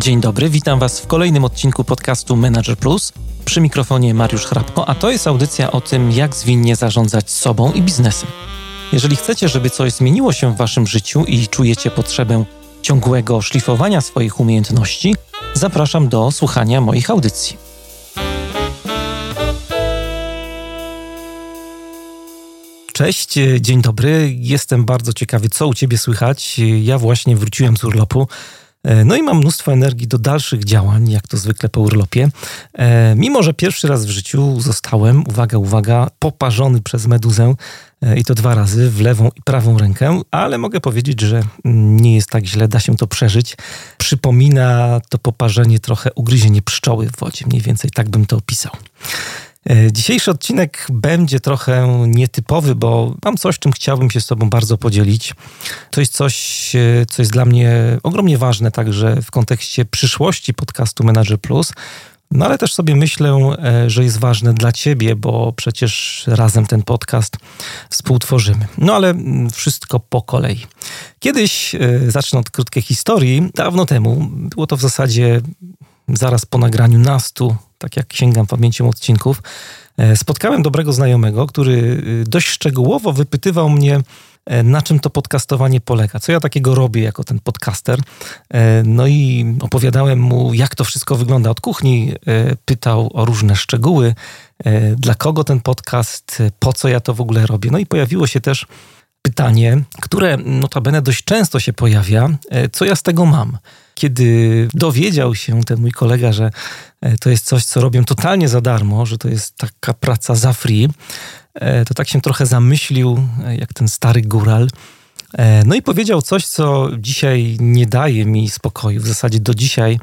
Dzień dobry, witam Was w kolejnym odcinku podcastu Manager Plus. Przy mikrofonie Mariusz Hrabko, a to jest audycja o tym, jak zwinnie zarządzać sobą i biznesem. Jeżeli chcecie, żeby coś zmieniło się w Waszym życiu i czujecie potrzebę ciągłego szlifowania swoich umiejętności, zapraszam do słuchania moich audycji. Cześć, dzień dobry. Jestem bardzo ciekawy, co u Ciebie słychać. Ja właśnie wróciłem z urlopu. E, no i mam mnóstwo energii do dalszych działań, jak to zwykle po urlopie. E, mimo, że pierwszy raz w życiu zostałem, uwaga, uwaga, poparzony przez meduzę e, i to dwa razy w lewą i prawą rękę, ale mogę powiedzieć, że nie jest tak źle, da się to przeżyć. Przypomina to poparzenie trochę ugryzienie pszczoły w wodzie, mniej więcej tak bym to opisał. E, dzisiejszy odcinek będzie trochę nietypowy, bo mam coś, czym chciałbym się z Tobą bardzo podzielić. To jest coś, e, co jest dla mnie ogromnie ważne, także w kontekście przyszłości podcastu Manager Plus. No ale też sobie myślę, e, że jest ważne dla Ciebie, bo przecież razem ten podcast współtworzymy. No ale wszystko po kolei. Kiedyś, zacznę od krótkiej historii, dawno temu, było to w zasadzie zaraz po nagraniu nastu tak jak sięgam pamięcią odcinków, e, spotkałem dobrego znajomego, który y, dość szczegółowo wypytywał mnie, e, na czym to podcastowanie polega, co ja takiego robię jako ten podcaster. E, no i opowiadałem mu, jak to wszystko wygląda od kuchni. Pytał o różne szczegóły, dla kogo ten podcast, po co ja to w ogóle robię. No i pojawiło się też pytanie, które notabene dość często się pojawia, co ja z tego mam kiedy dowiedział się ten mój kolega, że e, to jest coś, co robię totalnie za darmo, że to jest taka praca za free, e, to tak się trochę zamyślił, e, jak ten stary góral. No i powiedział coś, co dzisiaj nie daje mi spokoju. W zasadzie do dzisiaj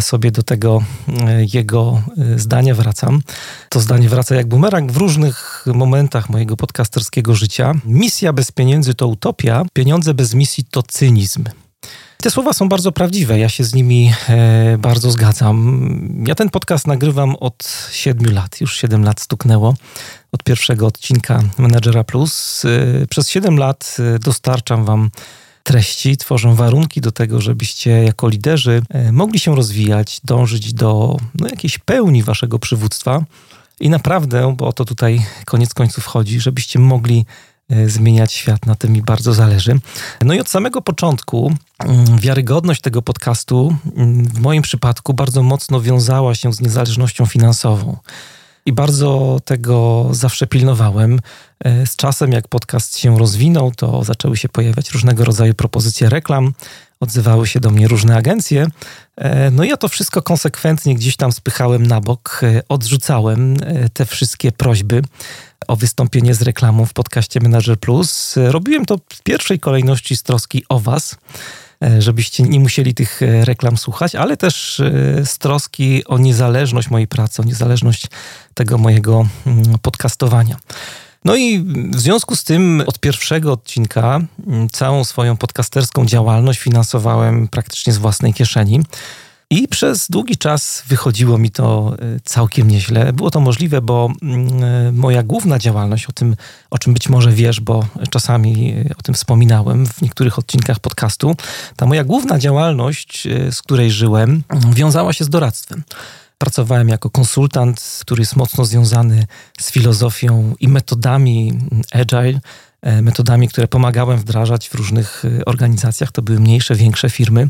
sobie do tego jego zdania wracam. To zdanie wraca jak bumerang w różnych momentach mojego podcasterskiego życia. Misja bez pieniędzy to utopia, pieniądze bez misji to cynizm. Te słowa są bardzo prawdziwe, ja się z nimi e, bardzo zgadzam. Ja ten podcast nagrywam od siedmiu lat, już siedem lat stuknęło od pierwszego odcinka Managera Plus. E, przez siedem lat e, dostarczam Wam treści, tworzę warunki do tego, żebyście jako liderzy e, mogli się rozwijać, dążyć do no, jakiejś pełni Waszego przywództwa. I naprawdę, bo o to tutaj koniec końców chodzi, żebyście mogli zmieniać świat. Na tym mi bardzo zależy. No i od samego początku mm, wiarygodność tego podcastu mm, w moim przypadku bardzo mocno wiązała się z niezależnością finansową. I bardzo tego zawsze pilnowałem. E, z czasem, jak podcast się rozwinął, to zaczęły się pojawiać różnego rodzaju propozycje reklam, odzywały się do mnie różne agencje. E, no i ja to wszystko konsekwentnie gdzieś tam spychałem na bok, odrzucałem te wszystkie prośby o wystąpienie z reklamą w podcaście Manager Plus. Robiłem to w pierwszej kolejności z troski o Was, e, żebyście nie musieli tych e, reklam słuchać, ale też e, z troski o niezależność mojej pracy, o niezależność tego mojego mm, podcastowania. No i w związku z tym od pierwszego odcinka mm, całą swoją podcasterską działalność finansowałem praktycznie z własnej kieszeni. I przez długi czas wychodziło mi to e, całkiem nieźle. Było to możliwe, bo mm, e, moja główna działalność, o tym, o czym być może wiesz, bo czasami e, o tym wspominałem w niektórych odcinkach podcastu, ta moja główna działalność, z której żyłem, wiązała się z doradztwem. Pracowałem jako konsultant, który jest mocno związany z filozofią i metodami agile metodami, które pomagałem wdrażać w różnych e, organizacjach. To były mniejsze, większe firmy,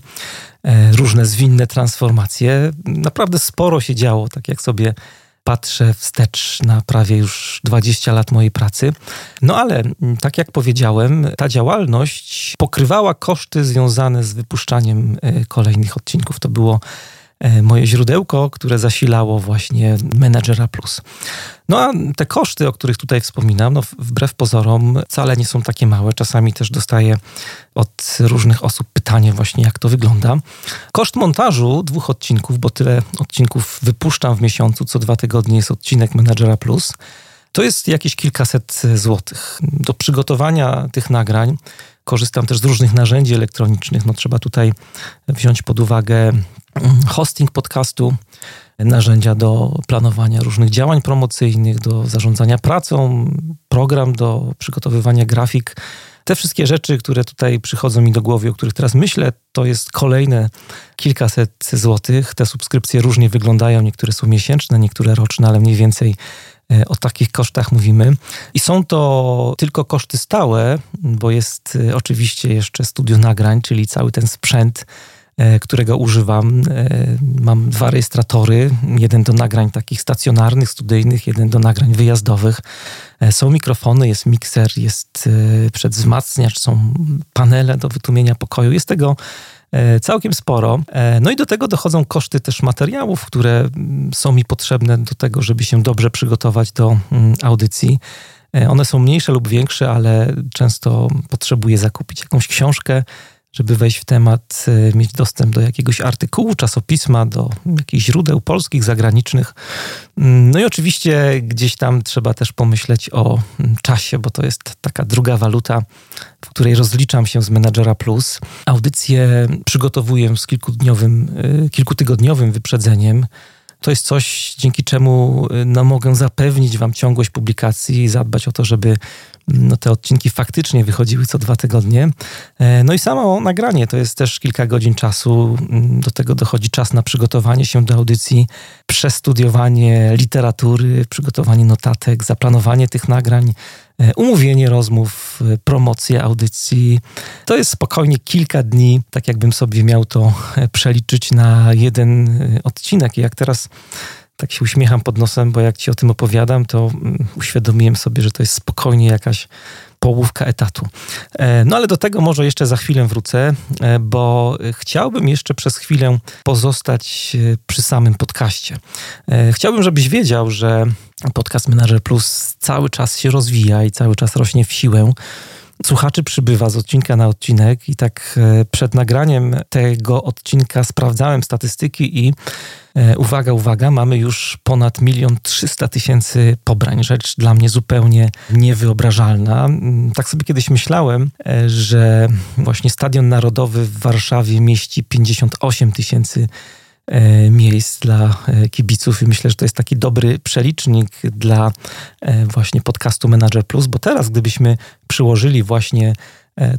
e, różne zwinne transformacje. Naprawdę sporo się działo, tak jak sobie patrzę wstecz na prawie już 20 lat mojej pracy. No ale, tak jak powiedziałem, ta działalność pokrywała koszty związane z wypuszczaniem kolejnych odcinków. To było E, moje źródełko, które zasilało właśnie Managera Plus. No a te koszty, o których tutaj wspominam, no wbrew pozorom wcale nie są takie małe. Czasami też dostaję od różnych osób pytanie właśnie, jak to wygląda. Koszt montażu dwóch odcinków, bo tyle odcinków wypuszczam w miesiącu, co dwa tygodnie jest odcinek Managera Plus. To jest jakieś kilkaset złotych. Do przygotowania tych nagrań korzystam też z różnych narzędzi elektronicznych. No, trzeba tutaj wziąć pod uwagę hosting podcastu, narzędzia do planowania różnych działań promocyjnych, do zarządzania pracą, program do przygotowywania grafik Te wszystkie rzeczy, które tutaj przychodzą mi do głowy, o których teraz myślę, to jest kolejne kilkaset złotych. Te subskrypcje różnie wyglądają, niektóre są miesięczne, niektóre roczne, ale mniej więcej e, o takich kosztach mówimy. I są to tylko koszty stałe, bo jest e, oczywiście jeszcze studio nagrań, czyli cały ten sprzęt, którego używam. E, mam dwa rejestratory, jeden do nagrań takich stacjonarnych, studyjnych, jeden do nagrań wyjazdowych. E, są mikrofony, jest mikser, jest przedwzmacniacz, są panele do wytłumienia pokoju. Jest tego całkiem sporo. No i do tego dochodzą koszty też materiałów, które są mi potrzebne do tego, żeby się dobrze przygotować do audycji. One są mniejsze lub większe, ale często potrzebuję zakupić jakąś książkę, żeby wejść w temat, e, mieć dostęp do jakiegoś artykułu, czasopisma, do jakichś źródeł polskich, zagranicznych. Mm, no i oczywiście gdzieś tam trzeba też pomyśleć o mm, czasie, bo to jest taka druga waluta, w której rozliczam się z Menadżera Plus. Audycję przygotowuję z kilkudniowym, e, kilkutygodniowym wyprzedzeniem. To jest coś, dzięki czemu e, no, mogę zapewnić Wam ciągłość publikacji i zadbać o to, żeby no, te odcinki faktycznie wychodziły co dwa tygodnie. E, no i samo nagranie to jest też kilka godzin czasu. Mm, do tego dochodzi czas na przygotowanie się do audycji, przestudiowanie literatury, przygotowanie notatek, zaplanowanie tych nagrań, e, umówienie rozmów, e, promocję audycji. To jest spokojnie kilka dni, tak jakbym sobie miał to przeliczyć na jeden odcinek. I jak teraz tak się uśmiecham pod nosem, bo jak ci o tym opowiadam, to mm, uświadomiłem sobie, że to jest spokojnie jakaś połówka etatu. E, no ale do tego może jeszcze za chwilę wrócę, e, bo chciałbym jeszcze przez chwilę pozostać e, przy samym podcaście. Chciałbym, żebyś wiedział, że podcast Manager Plus cały czas się rozwija i cały czas rośnie w siłę. Słuchaczy przybywa z odcinka na odcinek i tak przed nagraniem tego odcinka sprawdzałem statystyki i uwaga, uwaga, mamy już ponad milion trzysta tysięcy pobrań. Rzecz dla mnie zupełnie niewyobrażalna. Mm, tak sobie kiedyś myślałem, e, że właśnie Stadion Narodowy w Warszawie mieści 58 tysięcy e, miejsc dla kibiców i myślę, że to jest taki dobry przelicznik dla właśnie podcastu Manager Plus, bo teraz gdybyśmy przyłożyli właśnie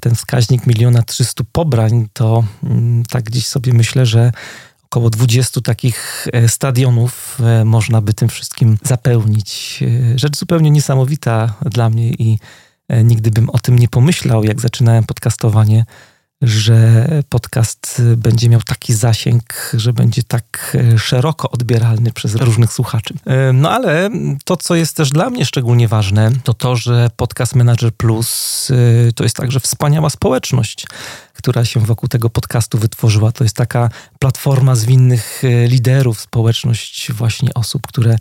ten wskaźnik miliona trzystu pobrań, to mm, tak gdzieś sobie myślę, że około 20 takich e, stadionów e, można by tym wszystkim zapełnić. E, rzecz zupełnie niesamowita dla mnie i nigdy bym o tym nie pomyślał, jak zaczynałem podcastowanie, że podcast będzie miał taki zasięg, że będzie tak szeroko odbieralny przez różnych słuchaczy. No ale to, co jest też dla mnie szczególnie ważne, to to, że Podcast Manager Plus to jest także wspaniała społeczność która się wokół tego podcastu wytworzyła. To jest taka platforma zwinnych e, liderów, społeczność właśnie osób, które e,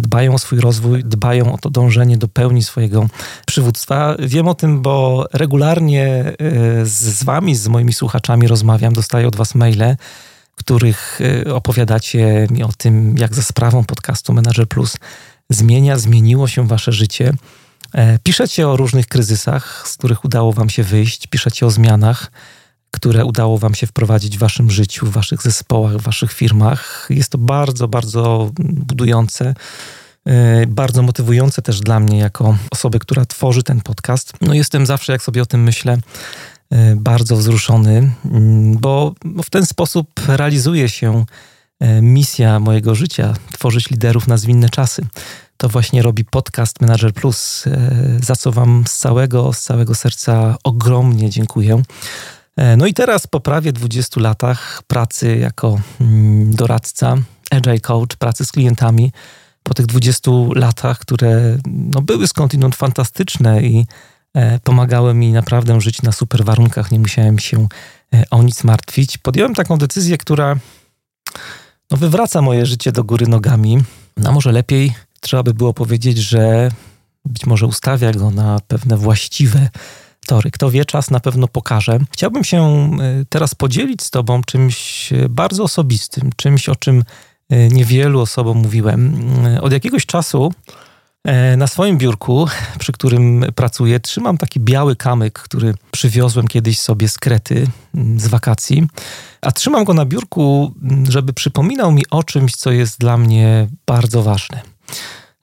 dbają o swój rozwój, dbają o to dążenie do pełni swojego przywództwa. Wiem o tym, bo regularnie e, z wami, z moimi słuchaczami rozmawiam, dostaję od was maile, których opowiadacie mi o tym, jak za sprawą podcastu Manager Plus zmienia, zmieniło się wasze życie. E, piszecie o różnych kryzysach, z których udało Wam się wyjść, piszecie o zmianach, które udało Wam się wprowadzić w Waszym życiu, w Waszych zespołach, w Waszych firmach. Jest to bardzo, bardzo budujące. E, bardzo motywujące też dla mnie, jako osoby, która tworzy ten podcast. No, jestem zawsze, jak sobie o tym myślę, e, bardzo wzruszony, bo w ten sposób realizuje się misja mojego życia tworzyć liderów na zwinne czasy to właśnie robi podcast Manager Plus, e, za co Wam z całego, z całego serca ogromnie dziękuję. E, no i teraz po prawie 20 latach pracy jako mm, doradca, agile coach, pracy z klientami, po tych 20 latach, które no, były skądinąd fantastyczne i e, pomagały mi naprawdę żyć na super warunkach, nie musiałem się o nic martwić, podjąłem taką decyzję, która no, wywraca moje życie do góry nogami. No może lepiej trzeba by było powiedzieć, że być może ustawia go na pewne właściwe tory. Kto wie, czas na pewno pokaże. Chciałbym się e, teraz podzielić z Tobą czymś e, bardzo osobistym, czymś, o czym e, niewielu osobom mówiłem. Od jakiegoś czasu na swoim biurku, przy którym pracuję, trzymam taki biały kamyk, który przywiozłem kiedyś sobie z Krety z wakacji. A trzymam go na biurku, żeby przypominał mi o czymś, co jest dla mnie bardzo ważne.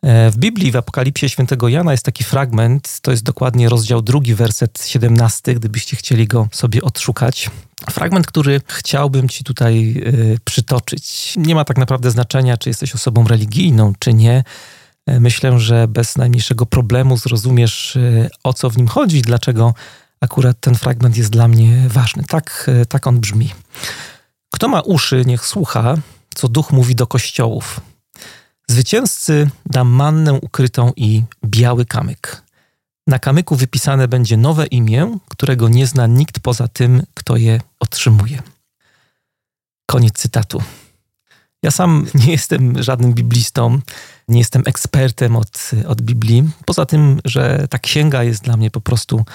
E, w Biblii, w Apokalipsie Świętego Jana jest taki fragment, to jest dokładnie rozdział drugi, werset 17, gdybyście chcieli go sobie odszukać. Fragment, który chciałbym Ci tutaj y, przytoczyć. Nie ma tak naprawdę znaczenia, czy jesteś osobą religijną, czy nie. E, myślę, że bez najmniejszego problemu zrozumiesz, o co w nim chodzi, dlaczego akurat ten fragment jest dla mnie ważny. Tak, tak on brzmi. Kto ma uszy, niech słucha, co duch mówi do kościołów. Zwycięzcy dam mannę ukrytą i biały kamyk. Na kamyku wypisane będzie nowe imię, którego nie zna nikt poza tym, kto je otrzymuje. Koniec cytatu. Ja sam nie jestem żadnym biblistą, nie jestem ekspertem od, od Biblii. Poza tym, że ta księga jest dla mnie po prostu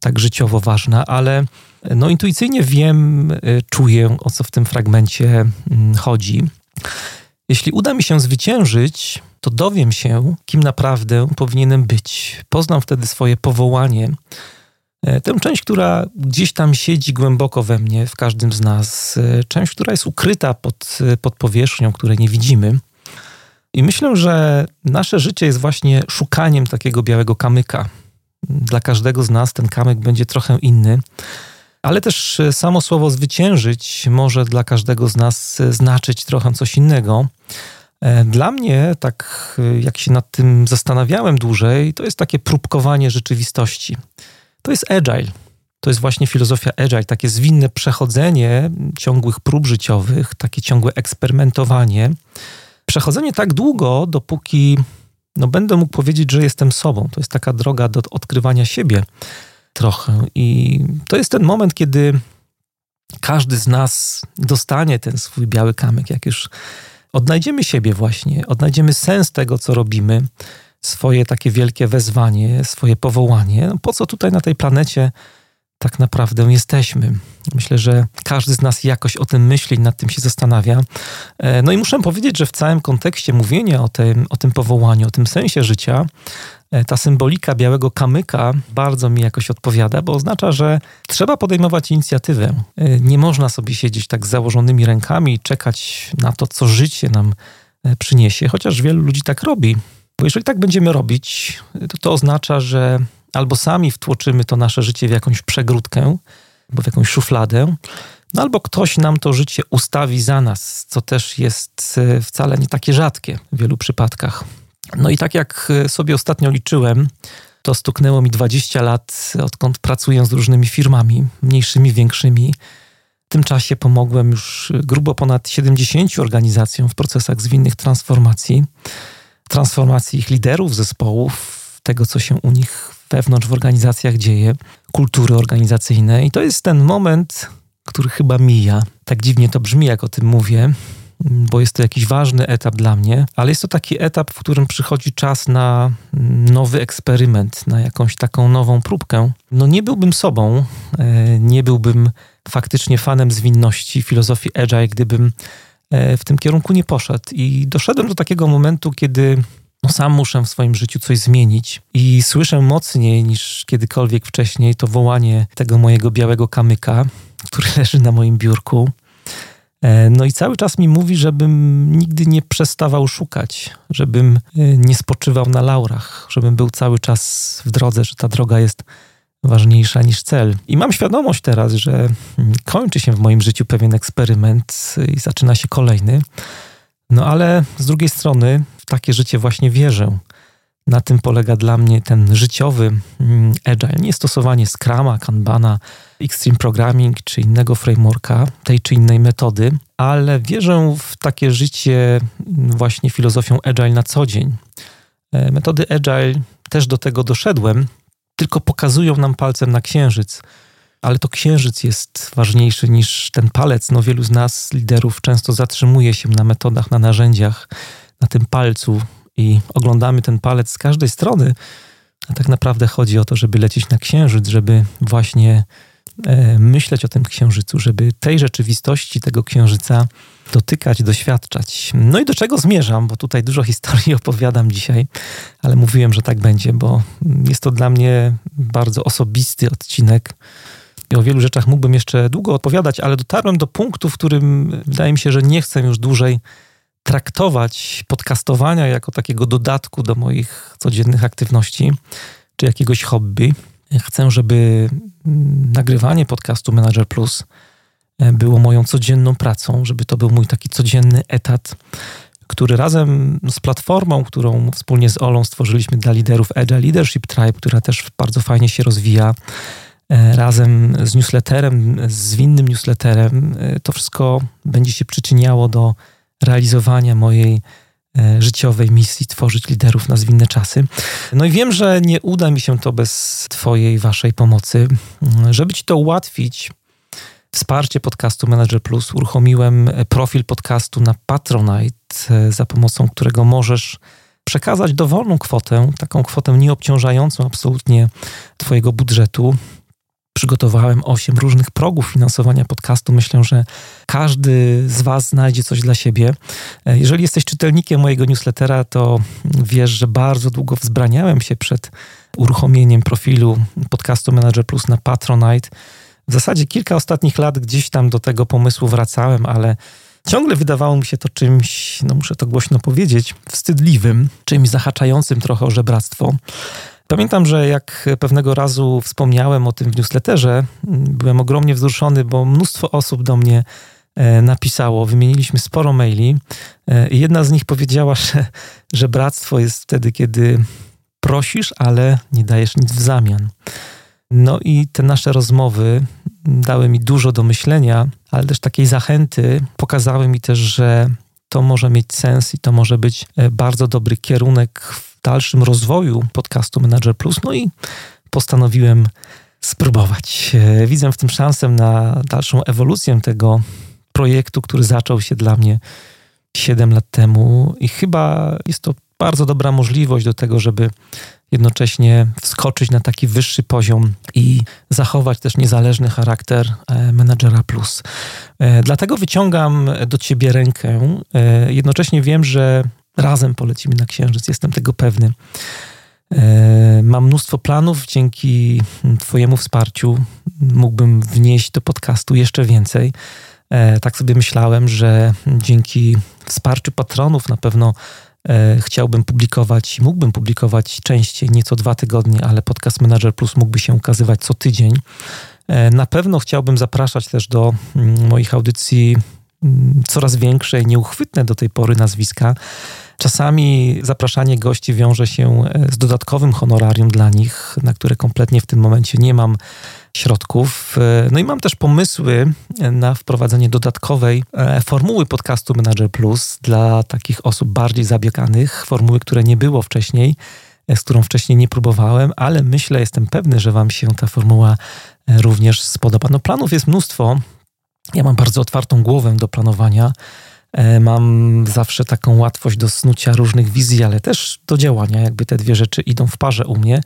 tak życiowo ważna, ale no intuicyjnie wiem, y, czuję, o co w tym fragmencie mm, chodzi. Jeśli uda mi się zwyciężyć, to dowiem się, kim naprawdę powinienem być. Poznam wtedy swoje powołanie, e, tę część, która gdzieś tam siedzi głęboko we mnie, w każdym z nas, e, część, która jest ukryta pod, e, pod powierzchnią, której nie widzimy. I myślę, że nasze życie jest właśnie szukaniem takiego białego kamyka. Dla każdego z nas ten kamyk będzie trochę inny, ale też samo słowo zwyciężyć może dla każdego z nas znaczyć trochę coś innego. E, dla mnie, tak e, jak się nad tym zastanawiałem dłużej, to jest takie próbkowanie rzeczywistości. To jest agile. To jest właśnie filozofia agile, takie zwinne przechodzenie ciągłych prób życiowych, takie ciągłe eksperymentowanie. Przechodzenie tak długo, dopóki no, będę mógł powiedzieć, że jestem sobą. To jest taka droga do odkrywania siebie trochę. I to jest ten moment, kiedy każdy z nas dostanie ten swój biały kamyk, jak już odnajdziemy siebie właśnie, odnajdziemy sens tego, co robimy, swoje takie wielkie wezwanie, swoje powołanie. No, po co tutaj na tej planecie tak naprawdę jesteśmy? Myślę, że każdy z nas jakoś o tym myśli, nad tym się zastanawia. E, no i muszę powiedzieć, że w całym kontekście mówienia o tym, o tym powołaniu, o tym sensie życia, ta symbolika białego kamyka bardzo mi jakoś odpowiada, bo oznacza, że trzeba podejmować inicjatywę. E, nie można sobie siedzieć tak z założonymi rękami i czekać na to, co życie nam e, przyniesie, chociaż wielu ludzi tak robi. Bo jeżeli tak będziemy robić, to to oznacza, że albo sami wtłoczymy to nasze życie w jakąś przegródkę, albo w jakąś szufladę, no albo ktoś nam to życie ustawi za nas, co też jest wcale nie takie rzadkie w wielu przypadkach. No i tak jak e, sobie ostatnio liczyłem, to stuknęło mi 20 lat, odkąd pracuję z różnymi firmami, mniejszymi, większymi. W tym czasie pomogłem już grubo ponad 70 organizacjom w procesach zwinnych transformacji, transformacji ich liderów, zespołów, tego, co się u nich wewnątrz w organizacjach dzieje, kultury organizacyjnej. I to jest ten moment, który chyba mija. Tak dziwnie to brzmi, jak o tym mówię, bo jest to jakiś ważny etap dla mnie, ale jest to taki etap, w którym przychodzi czas na nowy eksperyment, na jakąś taką nową próbkę. No nie byłbym sobą, e, nie byłbym faktycznie fanem zwinności, filozofii agile, gdybym e, w tym kierunku nie poszedł. I doszedłem do takiego momentu, kiedy no sam muszę w swoim życiu coś zmienić i słyszę mocniej niż kiedykolwiek wcześniej to wołanie tego mojego białego kamyka, który leży na moim biurku. E, no i cały czas mi mówi, żebym nigdy nie przestawał szukać, żebym e, nie spoczywał na laurach, żebym był cały czas w drodze, że ta droga jest ważniejsza niż cel. I mam świadomość teraz, że kończy się w moim życiu pewien eksperyment i zaczyna się kolejny. No ale z drugiej strony w takie życie właśnie wierzę. Na tym polega dla mnie ten życiowy mm, agile. Nie stosowanie Scrama, Kanbana, Extreme Programming czy innego frameworka, tej czy innej metody, ale wierzę w takie życie właśnie filozofią agile na co dzień. E, metody agile też do tego doszedłem, tylko pokazują nam palcem na księżyc. Ale to księżyc jest ważniejszy niż ten palec. No, wielu z nas, liderów, często zatrzymuje się na metodach, na narzędziach, na tym palcu i oglądamy ten palec z każdej strony. A tak naprawdę chodzi o to, żeby lecieć na księżyc, żeby właśnie myśleć o tym księżycu, żeby tej rzeczywistości, tego księżyca dotykać, doświadczać. No i do czego zmierzam, bo tutaj dużo historii opowiadam dzisiaj, ale mówiłem, że tak będzie, bo jest to dla mnie bardzo osobisty odcinek. I o wielu rzeczach mógłbym jeszcze długo opowiadać, ale dotarłem do punktu, w którym wydaje mi się, że nie chcę już dłużej traktować podcastowania jako takiego dodatku do moich codziennych aktywności czy jakiegoś hobby. Chcę, żeby mm, nagrywanie podcastu Manager Plus e, było moją codzienną pracą, żeby to był mój taki codzienny etat, który razem z platformą, którą wspólnie z Olą stworzyliśmy dla liderów Agile Leadership Tribe, która też bardzo fajnie się rozwija, e, razem z newsletterem, z zwinnym newsletterem, e, to wszystko będzie się przyczyniało do realizowania mojej życiowej misji tworzyć liderów na zwinne czasy. No i wiem, że nie uda mi się to bez Twojej, Waszej pomocy. Żeby Ci to ułatwić, wsparcie podcastu Manager Plus uruchomiłem profil podcastu na Patronite, e, za pomocą którego możesz przekazać dowolną kwotę, taką kwotę nieobciążającą absolutnie Twojego budżetu. Przygotowałem osiem różnych progów finansowania podcastu. Myślę, że każdy z Was znajdzie coś dla siebie. E, jeżeli jesteś czytelnikiem mojego newslettera, to wiesz, że bardzo długo wzbraniałem się przed uruchomieniem profilu podcastu Manager Plus na Patronite. W zasadzie kilka ostatnich lat gdzieś tam do tego pomysłu wracałem, ale ciągle wydawało mi się to czymś, no muszę to głośno powiedzieć, wstydliwym, czymś zahaczającym trochę o żebractwo. Pamiętam, że jak pewnego razu wspomniałem o tym w newsletterze, byłem ogromnie wzruszony, bo mnóstwo osób do mnie e, napisało. Wymieniliśmy sporo maili e, i jedna z nich powiedziała, że, że bractwo jest wtedy, kiedy prosisz, ale nie dajesz nic w zamian. No i te nasze rozmowy dały mi dużo do myślenia, ale też takiej zachęty pokazały mi też, że to może mieć sens i to może być e, bardzo dobry kierunek w dalszym rozwoju podcastu Manager Plus. No i postanowiłem spróbować. E, widzę w tym szansę na dalszą ewolucję tego projektu, który zaczął się dla mnie 7 lat temu i chyba jest to bardzo dobra możliwość do tego, żeby jednocześnie wskoczyć na taki wyższy poziom i zachować też niezależny charakter e, menadżera plus. E, dlatego wyciągam do ciebie rękę. E, jednocześnie wiem, że razem polecimy na Księżyc, jestem tego pewny. Mam mnóstwo planów, dzięki Twojemu wsparciu mógłbym wnieść do podcastu jeszcze więcej. Tak sobie myślałem, że dzięki wsparciu patronów na pewno chciałbym publikować, mógłbym publikować częściej, nieco dwa tygodnie, ale podcast Manager Plus mógłby się ukazywać co tydzień. E, na pewno chciałbym zapraszać też do mm, moich audycji mm, coraz większe i nieuchwytne do tej pory nazwiska. Czasami zapraszanie gości wiąże się e, z dodatkowym honorarium dla nich, na które kompletnie w tym momencie nie mam środków. E, no i mam też pomysły na wprowadzenie dodatkowej e, formuły podcastu Manager Plus dla takich osób bardziej zabieganych, formuły, które nie było wcześniej, z którą wcześniej nie próbowałem, ale myślę, jestem pewny, że Wam się ta formuła również spodoba. No planów jest mnóstwo. Ja mam bardzo otwartą głowę do planowania. E, mam zawsze taką łatwość do snucia różnych wizji, ale też do działania. Jakby te dwie rzeczy idą w parze u mnie.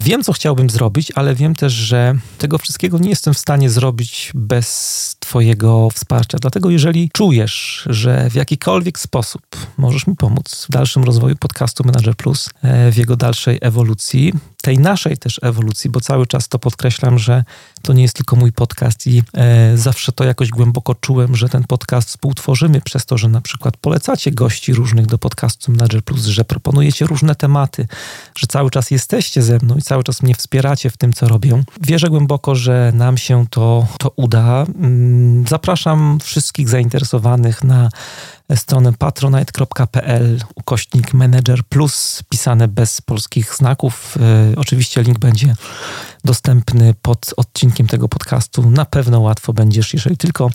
Wiem, co chciałbym zrobić, ale wiem też, że tego wszystkiego nie jestem w stanie zrobić bez Twojego wsparcia. Dlatego, jeżeli czujesz, że w jakikolwiek sposób możesz mi pomóc w dalszym rozwoju podcastu Manager Plus, e, w jego dalszej ewolucji, tej naszej też ewolucji, bo cały czas to podkreślam, że to nie jest tylko mój podcast i e, zawsze to jakoś głęboko czułem, że ten podcast współtworzymy przez to, że na przykład polecacie gości różnych do podcastu Manager Plus, że proponujecie różne tematy, że cały czas jesteście ze mną i cały czas mnie wspieracie w tym, co robię. Wierzę głęboko, że nam się to, to uda. Mm, zapraszam wszystkich zainteresowanych na stronę patronite.pl ukośnik manager plus pisane bez polskich znaków. E, oczywiście link będzie dostępny pod odcinkiem tego podcastu. Na pewno łatwo będziesz, jeżeli tylko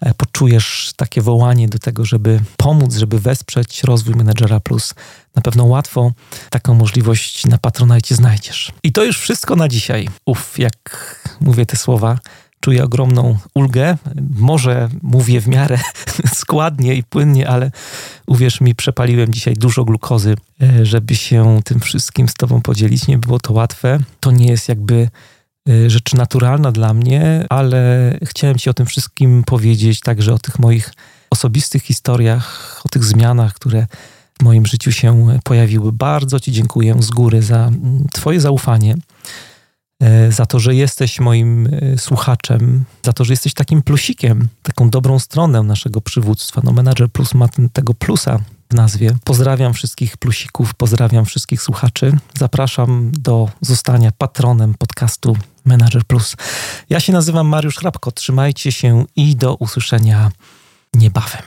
e, poczujesz takie wołanie do tego, żeby pomóc, żeby wesprzeć rozwój Managera Plus. Na pewno łatwo taką możliwość na Patronite znajdziesz. I to już wszystko na dzisiaj. Uf, jak mówię te słowa, czuję ogromną ulgę. Może mówię w miarę składnie i płynnie, ale uwierz mi, przepaliłem dzisiaj dużo glukozy, e, żeby się tym wszystkim z Tobą podzielić. Nie było to łatwe. To nie jest jakby e, rzecz naturalna dla mnie, ale chciałem Ci o tym wszystkim powiedzieć, także o tych moich osobistych historiach, o tych zmianach, które w moim życiu się pojawiły. Bardzo Ci dziękuję z góry za mm, Twoje zaufanie za to, że jesteś moim e, słuchaczem, za to, że jesteś takim plusikiem, taką dobrą stronę naszego przywództwa. No, Manager Plus ma ten, tego plusa w nazwie. Pozdrawiam wszystkich plusików, pozdrawiam wszystkich słuchaczy. Zapraszam do zostania patronem podcastu Manager Plus. Ja się nazywam Mariusz Hrabko. Trzymajcie się i do usłyszenia niebawem.